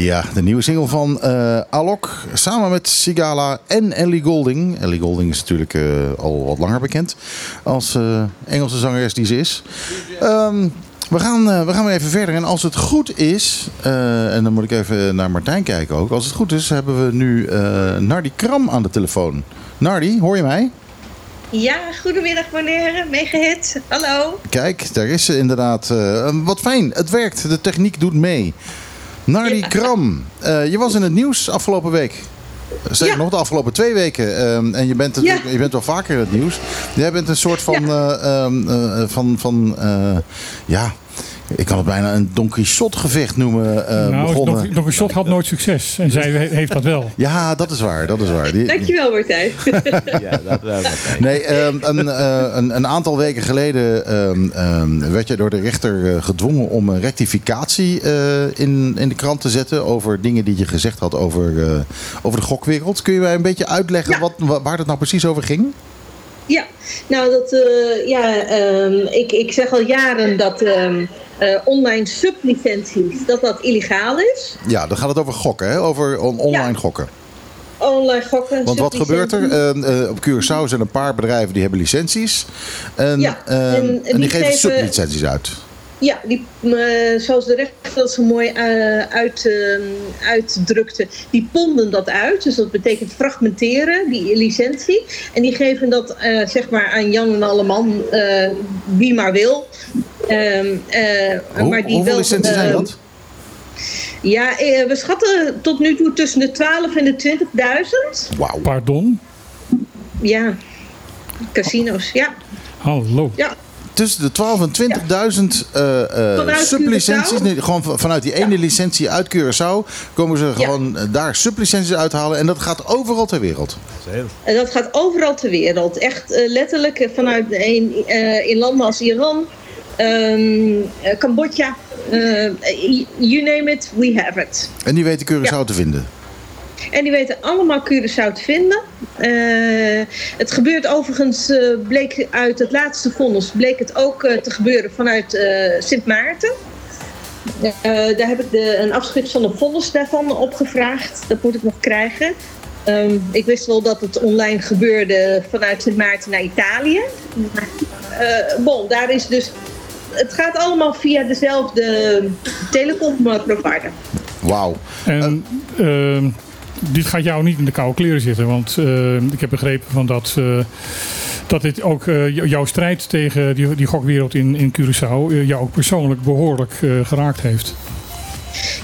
Ja, de nieuwe single van uh, Alok samen met Sigala en Ellie Golding. Ellie Golding is natuurlijk uh, al wat langer bekend als uh, Engelse zangeres die ze is. Um, we gaan, we gaan weer even verder. En als het goed is, en dan moet ik even naar Martijn kijken ook. Als het goed is, hebben we nu Nardi Kram aan de telefoon. Nardi, hoor je mij? Ja, goedemiddag meneer, meegehit. Hallo. Kijk, daar is ze inderdaad. wat fijn, het werkt. De techniek doet mee. Nardi Kram, uh, je was in het nieuws afgelopen week. Zeker nog de afgelopen twee weken. Uh, en je bent, het, je bent wel vaker in het nieuws. Jij bent een soort van, ja. uh, van, van ja, ik kan het bijna een Don Quixote gevecht noemen uh, nou, begonnen. Don, Don Quixote had nooit succes en zij heeft dat wel. Ja, dat is waar. Dat is waar. Die, Dankjewel Martijn. ja, dat wel Martijn. Nee, um, een, uh, een, een, aantal weken geleden um, um, werd je door de rechter uh, gedwongen om een rectificatie in, in de krant te zetten over dingen die je gezegd had over, over de gokwereld. Kun je mij een beetje uitleggen ja. wat, waar het nou precies over ging? Ja, nou dat, ja, ik, ik zeg al jaren dat uh, online sublicenties, dat dat illegaal is. Ja, dan gaat het over gokken, hè? over online ja. gokken. Online gokken. Want wat gebeurt er? Uh, uh, op Curaçao zijn een paar bedrijven die hebben licenties. En, ja, en, die, die, geven sublicenties uit. Ja, die, zoals de rechter dat zo mooi uit, uh, uitdrukte, die ponden dat uit. Dus dat betekent fragmenteren, die licentie. En die geven dat zeg maar aan Jan en Alleman, wie maar wil. Ehm, Hoe, maar die hoeveel licenties zijn dat? Ja, we schatten tot nu toe tussen de 12 en de 20.000. Wauw. Pardon? Ja, casino's, ja. Hallo. Ja tussen de 12 en 20.000 uh, uh, sublicenties. Nee, gewoon vanuit die ene ja. licentie uit Curaçao komen ze gewoon ja. daar sublicenties uithalen. En dat gaat overal ter wereld. En dat gaat overal ter wereld. Echt uh, letterlijk vanuit een, in landen als Iran, um, Cambodja. you name it, we have it. En die weten Curaçao ja. te vinden. En die weten allemaal Curaçao te vinden. Uh, het gebeurt overigens, uh, bleek uit het laatste vonnis, bleek het ook uh, te gebeuren vanuit Sint Maarten. daar heb ik de, een afschrift van de vonnis daarvan opgevraagd. Dat moet ik nog krijgen. Um, ik wist wel dat het online gebeurde vanuit Sint Maarten naar Italië. bon, daar is dus het gaat allemaal via dezelfde telecomprovider. Wauw. En uh, dit gaat jou niet in de koude kleren zitten. Want uh, ik heb begrepen van dat, uh, dat dit ook uh, jouw strijd tegen die, die gokwereld in, in Curaçao jou ook persoonlijk behoorlijk geraakt heeft.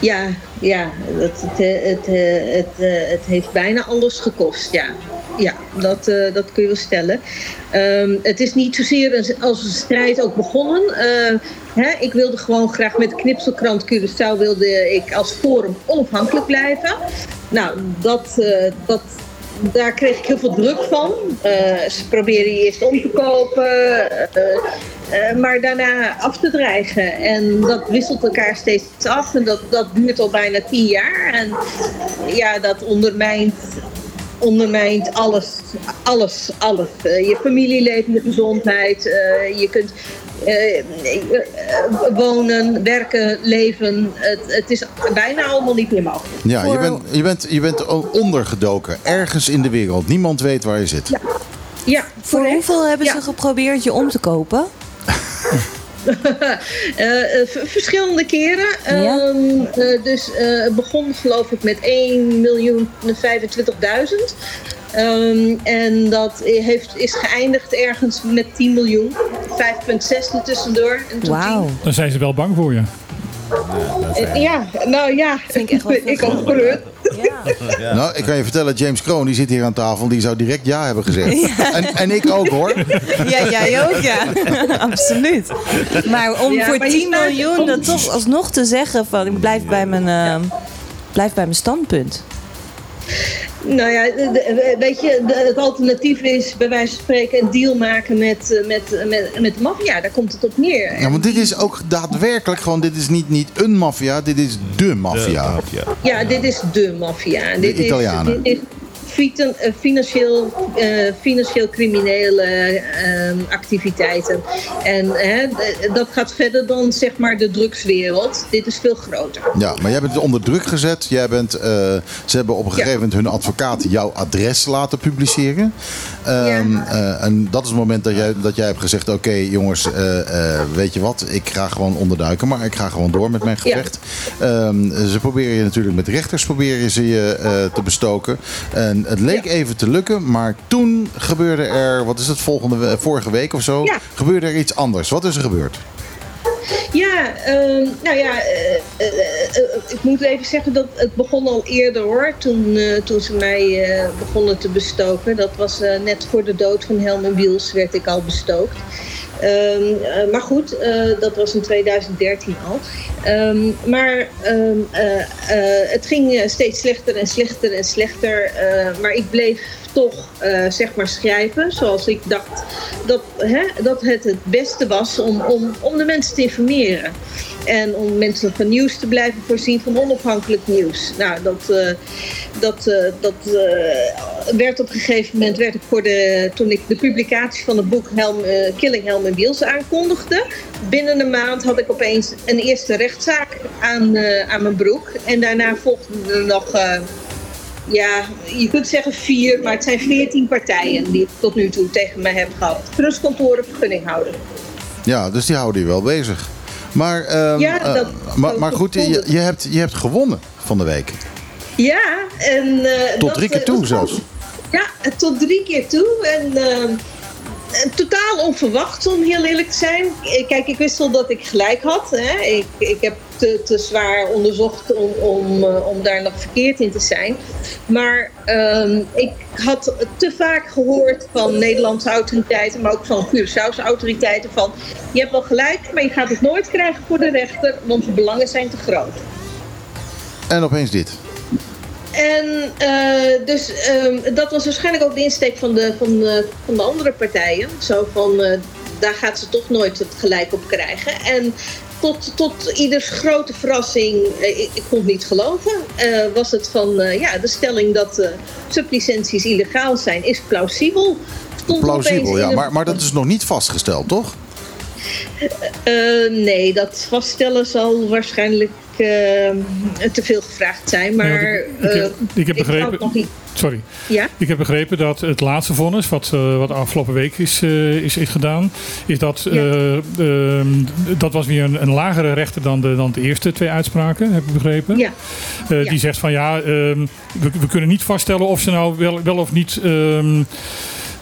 Ja, ja het, het, het, het, het heeft bijna alles gekost, ja. Ja, dat, uh, dat kun je wel stellen. Um, het is niet zozeer een, als een strijd ook begonnen. Uh, hè, ik wilde gewoon graag met knipselkrant Curaçao wilde ik als forum onafhankelijk blijven. Nou, dat, uh, dat, daar kreeg ik heel veel druk van. ze probeerden eerst om te kopen, maar daarna af te dreigen. En dat wisselt elkaar steeds af en dat, dat duurt al bijna tien jaar. En ja, dat ondermijnt ondermijnt alles, alles, alles. Uh, je familieleven, je gezondheid, uh, je kunt uh, wonen, werken, leven. Het, het, is bijna allemaal niet meer mogelijk. Ja, je bent, je, bent, je bent ondergedoken, ergens in de wereld. Niemand weet waar je zit. Ja. ja Voor hoeveel hebben ze geprobeerd je om te kopen? uh, verschillende keren. Ja. Uh, dus het begon geloof ik met 1 miljoen 25.000. Um, en dat heeft, is geëindigd ergens met 10 miljoen. 5,6 tussendoor. Wauw. Dan zijn ze wel bang voor je. Ja, nou ja, ik, ik, ook gelukt. Ja. Nou, ik kan je vertellen, James Kroon die zit hier aan tafel. Die zou direct ja hebben gezegd. En, en ik ook hoor. Ja, jij ook ja. Absoluut. Maar om voor 10 miljoen dat toch alsnog te zeggen van ik blijf bij mijn, uh, blijf bij mijn standpunt. Nou ja, weet je, het alternatief is bij wijze van spreken een deal maken met, met, met, met de maffia. Daar komt het op neer. Ja, want dit is ook daadwerkelijk gewoon, dit is niet, niet een maffia, dit is de maffia. Ja, dit is de maffia. De Italianen. Is, financieel, financieel criminele ehm, activiteiten. En hè, dat gaat verder dan zeg maar de drugswereld. Dit is veel groter. Ja, maar jij bent onder druk gezet. Jij bent, ze hebben op een gegeven moment hun advocaat jouw adres laten publiceren. Um, en dat is het moment dat jij, dat jij hebt gezegd: Oké, jongens, weet je wat, ik ga gewoon onderduiken, maar ik ga gewoon door met mijn gevecht. Ehm, ze proberen je natuurlijk met rechters proberen ze je te bestoken. En het leek even te lukken, maar toen gebeurde er, wat is het, volgende, vorige week of zo, gebeurde er iets anders. Wat is er gebeurd? Ja, uh, nou ja, uh, ik moet even zeggen dat het begon al eerder hoor. Toen, toen ze mij begonnen te bestoken. Dat was net voor de dood van Helmen Wiels werd ik al bestookt. Um, maar goed, dat was in 2013 al. Um, maar um, uh, het ging steeds slechter en slechter en slechter. maar ik bleef toch zeg maar schrijven zoals ik dacht dat, hè, dat het het beste was om, om, om de mensen te informeren. En om mensen van nieuws te blijven voorzien van onafhankelijk nieuws. Nou, dat, dat, dat werd op een gegeven moment, werd ik voor de, toen ik de publicatie van het boek Helm, Killing Helm en Wiels aankondigde. Binnen een maand had ik opeens een eerste rechtszaak aan, aan mijn broek. En daarna volgden er nog ja, je kunt zeggen vier, maar het zijn veertien partijen die ik tot nu toe tegen mij hebben gehad. Trustkantoren, vergunninghouder. Ja, dus die houden je wel bezig. Maar, um, ja, eh, maar, maar goed, je, je, hebt, je hebt gewonnen van de week. Ja, en... Uh, tot drie keer toe zelfs. Ja, tot drie keer toe. En ehm, totaal onverwacht, om heel eerlijk te zijn. Kijk, ik wist wel dat ik gelijk had. Hè. Ik, ik heb te, te zwaar onderzocht om, om, uh, om daar nog verkeerd in te zijn. Maar um, ik had te vaak gehoord van Nederlandse autoriteiten, maar ook van Curaçao's autoriteiten van... je hebt wel gelijk, maar je gaat het nooit krijgen voor de rechter, want de belangen zijn te groot. En opeens dit. En uh, dus um, dat was waarschijnlijk ook de insteek van de, van de, van de andere partijen. Zo van, uh, daar gaat ze toch nooit het gelijk op krijgen. En tot, tot ieders grote verrassing, uh, ik, ik, kon het niet geloven, was het van, ja, de stelling dat sublicenties illegaal zijn, is plausibel. Stond plausibel, ja, maar, maar dat is nog niet vastgesteld, toch? nee, dat vaststellen zal waarschijnlijk te veel gevraagd zijn. Maar ja, ik, ik, ik, heb begrepen. Sorry. Ja? Ik heb begrepen dat het laatste vonnis, wat, uh, wat afgelopen week is, is, is gedaan, is dat ja. Ehm, dat was weer een, een, lagere rechter dan de, dan de eerste twee uitspraken, heb ik begrepen. Ja. Die zegt van ja, ehm, we, we, kunnen niet vaststellen of ze nou wel, wel of niet.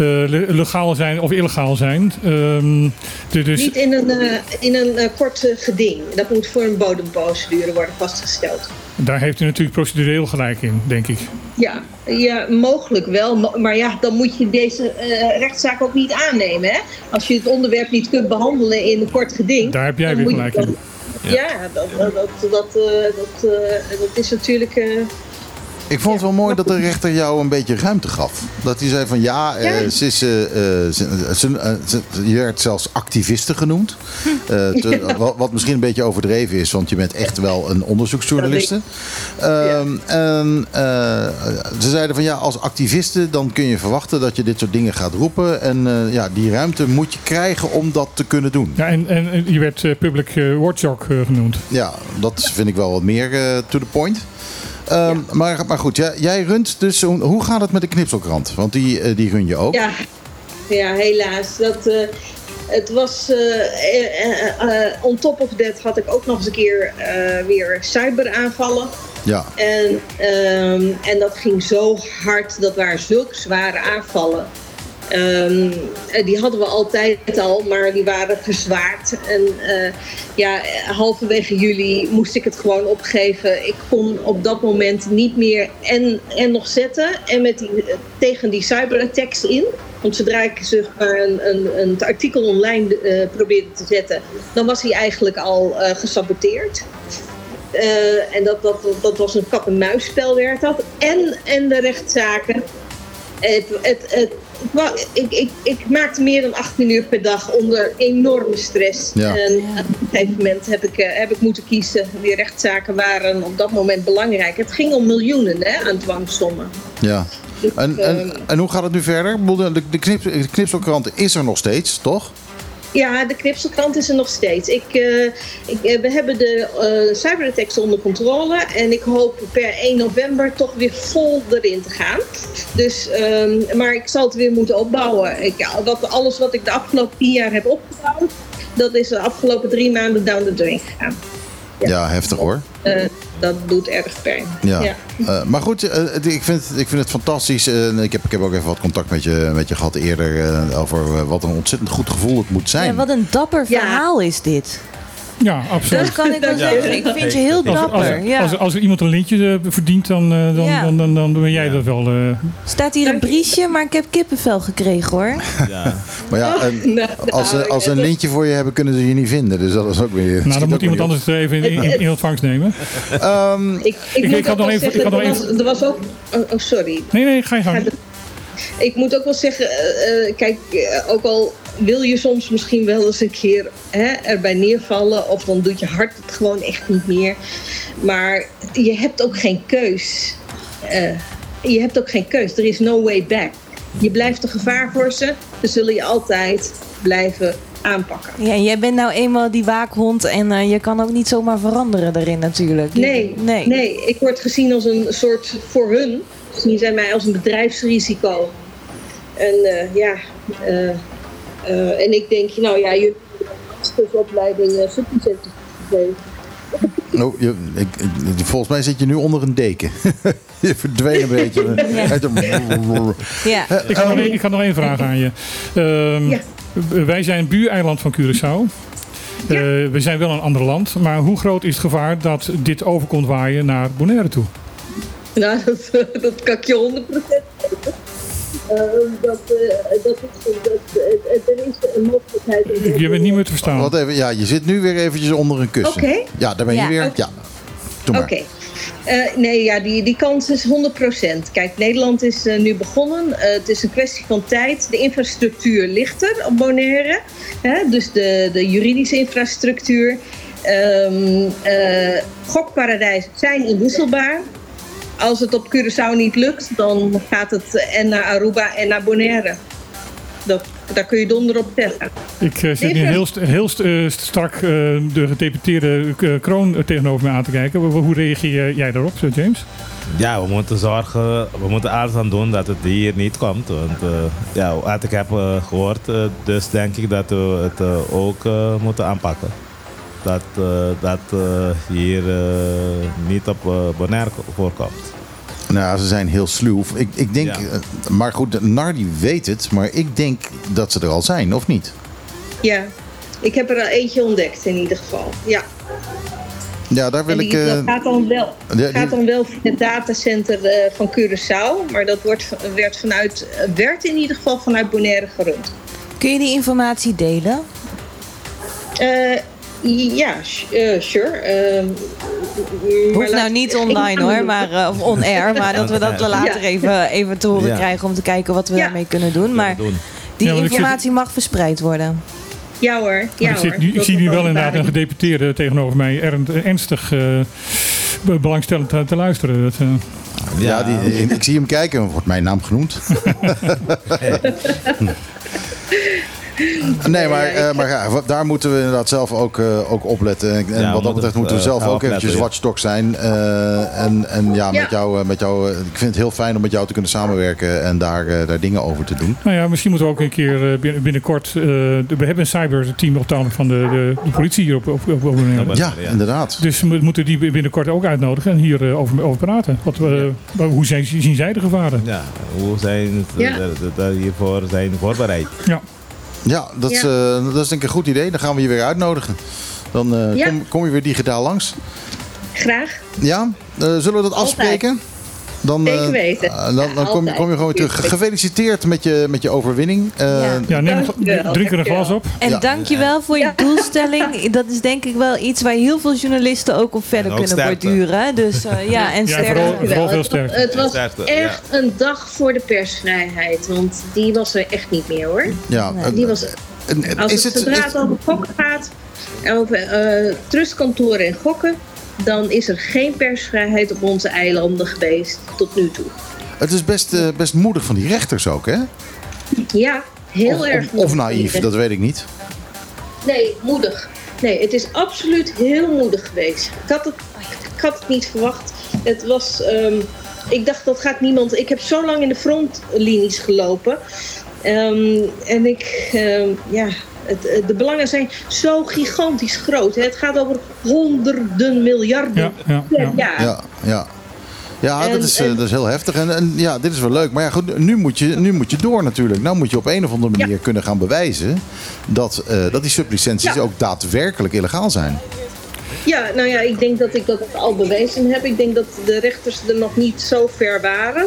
Ehm, uh, legaal zijn of illegaal zijn. Um, dus... Niet in een, uh, in een uh, kort geding. Dat moet voor een bodemprocedure worden vastgesteld. Daar heeft u natuurlijk procedureel gelijk in, denk ik. Ja, ja mogelijk wel. Maar ja, dan moet je deze rechtszaak ook niet aannemen. Hè? Als je het onderwerp niet kunt behandelen in een kort geding. Daar heb jij weer gelijk in. Ja, ja dat, dat, dat, dat, dat is natuurlijk ik vond het wel mooi dat de rechter jou een beetje ruimte gaf. Dat hij zei van ja, eh, ze is, uh, ze, ze, je werd zelfs activiste genoemd. Te, wat, misschien een beetje overdreven is, want je bent echt wel een onderzoeksjournaliste. Ehm, en ze zeiden van ja, als activiste dan kun je verwachten dat je dit soort dingen gaat roepen. En ja, die ruimte moet je krijgen om dat te kunnen doen. Ja, en, en je werd public watchdog genoemd. Ja, dat vind ik wel wat meer to the point. Um, maar, maar goed, jij, jij runt dus. Hoe gaat het met de knipselkrant? Want die, uh, die run je ook. Ja, ja helaas. Dat, uh, het was. Uh, on top of that had ik ook nog eens een keer weer cyberaanvallen. Ja. En, um, en dat ging zo hard. Dat waren zulke zware aanvallen. Um, die hadden we altijd al, maar die waren verzwaard. En uh, ja, halverwege juli moest ik het gewoon opgeven. Ik kon op dat moment niet meer en, en nog zetten. En met die, tegen die cyberattacks in. Want zodra ik zeg maar een, een, een artikel online uh, probeerde te zetten, dan was hij eigenlijk al gesaboteerd. En dat, dat, dat was een kat-en-muisspel werd dat. En, en de rechtszaken. Het, het, het, ik, ik, ik maakte meer dan 18 uur per dag onder enorme stress. En op een gegeven moment heb ik, uh, heb ik moeten kiezen. Die rechtszaken waren op dat moment belangrijk. Het ging om miljoenen hè, aan dwangsommen. Ja. Dus, En, ehm, en, en hoe gaat het nu verder? De, de, knip, de knipselkrant is er nog steeds, toch? Ja, de knipselkrant is er nog steeds. Ik, eh, ik, eh, we hebben de eh cyberattacks onder controle. En ik hoop per 1 november toch weer vol erin te gaan. Dus, ehm, maar ik zal het weer moeten opbouwen. Ik, alles wat ik de afgelopen 10 jaar heb opgebouwd... dat is de afgelopen drie maanden down the drain gegaan. Ja, heftig hoor. Eh, dat doet erg pijn. Ja. Ja. Eh, maar goed, eh, ik, vind, het- ik vind het fantastisch. Ik, heb, ik heb ook even wat contact met je, met je gehad eerder eh, over wat een ontzettend goed gevoel het moet zijn. Ja, wat een dapper Ja. verhaal is dit. Ja, absoluut. Dat kan ik wel Ja. zeggen. Ik vind je heel Als, als, dapper. Ja. als, als er iemand een lintje eh, verdient, dan, eh, dan, Ja. dan, dan, dan ben jij dat wel. eh. Staat hier een briesje, maar ik heb kippenvel gekregen hoor. Ja. Maar ja, een- Nou, als, ze, als ze een lintje voor je hebben, kunnen ze je niet vinden. Dus dat is ook weer... nou, dan moet iemand anders het even in, in, in ontvangst nemen. Ehm, Ik, ik, Ik- moet ik had nog even- ik had nog er, was, even- er was ook... Oh, oh, sorry. Nee, nee, ga je gang. Ik moet ook wel zeggen, kijk, ook al wil je soms misschien wel eens een keer hè, erbij neervallen, of dan doet je hart het gewoon echt niet meer. Maar je hebt ook geen keus. Eh, je hebt ook geen keus. Er is no way back. Je blijft een gevaar voor ze, dus zullen je altijd blijven aanpakken. Ja, jij bent nou eenmaal die waakhond en eh, je kan ook niet zomaar veranderen daarin natuurlijk. Nee, nee. nee, ik word gezien als een soort voor hun. Zien zij mij als een bedrijfsrisico. En eh, ja, eh, en ik denk, nou ja, jullie hebben een opleiding uh, gegeven. oh, je, ik, ik- volgens mij zit je nu onder een deken. je verdween een beetje. Uit de- Ja. Ik had, nog één, ik had nog één vraag aan je. Ehm, Ja. Wij zijn een buureiland van Curaçao. Eh, we zijn wel een ander land. Maar hoe groot is het gevaar dat dit over komt waaien naar Bonaire toe? Nou, dat, dat kan ik je 100% geven. Eh, dat, eh, dat er is een mogelijkheid. Je bent niet meer te verstaan. Wat even, ja, je zit nu weer eventjes onder een kussen. Oké. Ja, daar ben je Ja. weer. Ja, doe maar. Oké. Eh, nee, ja, die, die kans is 100%. Kijk, Nederland is eh, nu begonnen. Het is een kwestie van tijd. De infrastructuur ligt er op Bonaire. Hè? Dus de, de juridische infrastructuur. Ehm eh, gokparadijzen zijn inwisselbaar. Als het op Curaçao niet lukt, dan gaat het en naar Aruba en naar Bonaire. Dat, daar kun je donder op zeggen. Ik eh, zit nu heel, st- heel st- eh, strak eh, de gedeputeerde kroon tegenover me aan te kijken. Hoe- reageer jij daarop, James? ja, we moeten zorgen, we moeten alles aan doen dat het hier niet komt. Want eh, ja, wat ik heb eh, gehoord, eh, dus denk ik dat we het ook moeten aanpakken. Dat eh, dat eh, hier eh, niet op Bonaire voorkomt. Nou, ze zijn heel sluw. Ik, ik denk, Ja. maar goed, Nardi weet het, maar ik denk dat ze er al zijn, of niet? Ja, ik heb er al eentje ontdekt in ieder geval. Ja. Ja, daar wil En ik. die, eh, dat gaat dan wel, die- gaat dan wel via het datacenter eh, van Curaçao. Maar dat wordt, werd, vanuit, werd in ieder geval vanuit Bonaire gerund. Kun je die informatie delen? Eh, ja, sh- eh, sure. Ehm, maar Hoeft nou niet online hoor, maar, eh, of on-air. Maar dat we dat later even, even te horen Ja. krijgen om te kijken wat we Ja. daarmee kunnen doen. Maar die zit- informatie mag verspreid worden. Ja hoor, ja ik, zit hoor. nu, ik zie nu wel inderdaad een gedeputeerde tegenover mij er, ernstig eh, be- belangstellend te, te luisteren. Dat, eh, ja, die, ik, ik zie hem kijken, wordt mijn naam genoemd. Nee, maar, eh, maar ja, daar moeten we inderdaad zelf ook, eh, ook op letten. En, wat dat moeten, betreft moeten we eh, zelf ook opletten, eventjes ja. watchdog zijn. Eh, en, en ja, Ja. Met jou, eh, met jou, ik vind het heel fijn om met jou te kunnen samenwerken en daar, eh, daar dingen over te doen. nou ja, misschien moeten we ook een keer eh, bin- binnenkort. eh, de- we hebben een cyberteam op tafel van de, de, de politie hier op, op, op. Ja, ja. inderdaad. Dus we moeten die binnenkort ook uitnodigen en hier over, over praten. Wat, we- Hoe zijn, zien zij de gevaren? Ja, hoe zijn ze Ja. er hiervoor zijn voorbereid? Ja. Ja, dat, Is, Ja. eh, dat is denk ik een goed idee. Dan gaan we je weer uitnodigen. Dan eh, Ja. kom, kom je weer digitaal langs. Graag. Ja, eh, zullen we dat afspreken? Dan, eh, Zeker weten. eh, dan dan Ja, kom, je, kom je gewoon weer terug. Gefeliciteerd met je, met je overwinning. Eh, Ja. Ja, neem drink er een glas op. En Ja. dankjewel voor je Ja. doelstelling. Dat is denk ik wel iets waar heel veel journalisten ook op verder ook kunnen sterkte. borduren. Dus eh, ja, en Ja, vooral- Dankjewel. veel Het was- sterkte. Het was Sterkte, echt een dag voor de persvrijheid. Want die was er echt niet meer hoor. ja, Nee, Die was, als is het, het, zodra is- het over gokken gaat, over eh trustkantoren en gokken, dan is er geen persvrijheid op onze eilanden geweest tot nu toe. Het is best, eh, best moedig van die rechters ook, hè? Ja, heel of, erg. Of, of moedig. naïef, dat weet ik niet. Nee, moedig. Nee, het is absoluut heel moedig geweest. Ik had het, ik had het niet verwacht. Het was. ehm, ik dacht dat gaat niemand. Ik heb zo lang in de frontlinies gelopen. Ehm, en ik. ehm, ja. Het, eh, de belangen zijn zo gigantisch groot. hè. Het gaat over honderden miljarden Ja, ja, per ja. jaar. Ja, ja. Ja, En- dat, is, eh, en- dat is heel heftig. En, en ja, dit is wel leuk. Maar ja, goed, nu moet, je, nu moet je door natuurlijk. Nou moet je op een of andere manier kunnen gaan bewijzen... dat, eh, dat die sublicenties Ja. ook daadwerkelijk illegaal zijn. Ja, nou ja, ik denk dat ik dat al bewezen heb. Ik denk dat de rechters er nog niet zo ver waren.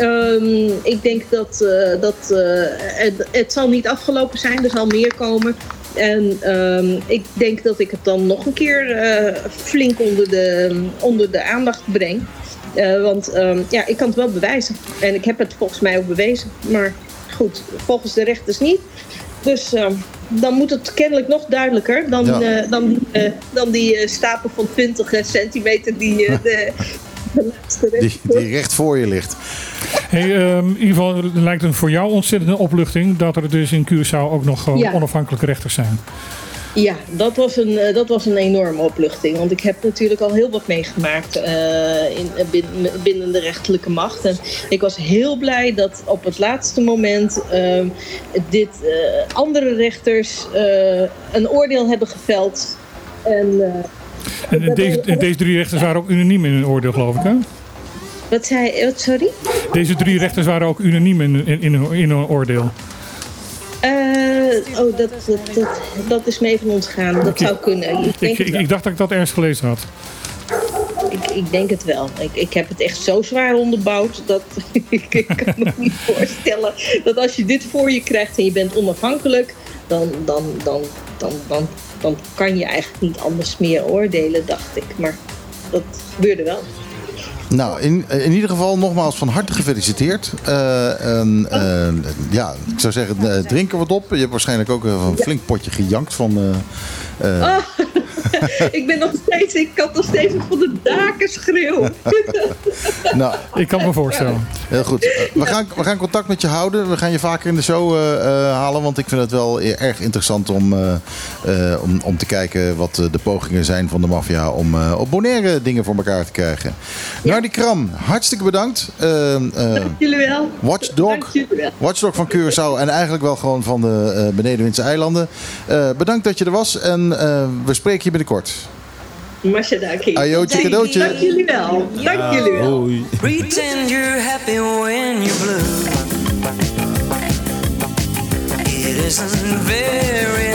Ehm, ik denk dat, eh, dat eh, het, het zal niet afgelopen zijn, er zal meer komen. En ehm, ik denk dat ik het dan nog een keer eh, flink onder de, onder de aandacht breng. Want ehm, ja, ik kan het wel bewijzen. En ik heb het volgens mij ook bewezen. Maar goed, volgens de rechters niet. Dus dan moet het kennelijk nog duidelijker dan, Ja. dan, dan die stapel van 20 centimeter die de, de laatste Die, rechter. die recht voor je ligt. Hey, in ieder geval lijkt het voor jou ontzettende opluchting dat er dus in Curaçao ook nog Ja. onafhankelijke rechters zijn. Ja, dat was, een, eh, dat was een enorme opluchting. Want ik heb natuurlijk al heel wat meegemaakt eh, in, eh, binnen, binnen de rechterlijke macht. En ik was heel blij dat op het laatste moment ehm, dit, eh, andere rechters eh, een oordeel hebben geveld. En eh, En, en deze, en deze drie rechters waren ook unaniem in hun oordeel, geloof ik. Hè? Wat zei wat, sorry? Deze drie rechters waren ook unaniem in, in, in, hun- in hun oordeel. Eh, oh, dat, dat, dat, dat is me even ontgaan. Dat zou kunnen. Ik Ik, dacht dat ik dat ergens gelezen had. ik, ik denk het wel. Ik, ik heb het echt zo zwaar onderbouwd dat ik, ik kan me niet voorstellen dat als je dit voor je krijgt en je bent onafhankelijk, dan, dan, dan, dan, dan, dan kan je eigenlijk niet anders meer oordelen, dacht ik. Maar dat gebeurde wel. Nou, in, in ieder geval nogmaals van harte gefeliciteerd. Eh, en, eh, ja, ik zou zeggen, eh, drink er wat op. Je hebt waarschijnlijk ook een flink potje gejankt van... eh, ik ben nog steeds, ik kan nog steeds van de daken schreeuwen. nou, Ik kan me voorstellen. heel goed. Eh, we, gaan, we gaan contact met je houden. We gaan je vaker in de show eh, eh, halen. Want ik vind het wel e- erg interessant om, eh, eh, om, om te kijken wat de pogingen zijn van de maffia... om eh, op Bonaire dingen voor elkaar te krijgen. Nardi Kram, hartstikke bedankt. Dank jullie wel. Watchdog. Dank jullie wel. Watchdog van Curaçao en eigenlijk wel gewoon van de eh Benedenwindse eilanden. Eh, bedankt dat je er was en eh, we spreken je binnenkort. Mashadaki. Ajootje Dank jullie wel. Dank jullie wel. Pretend you're happy when you're blue. It isn't very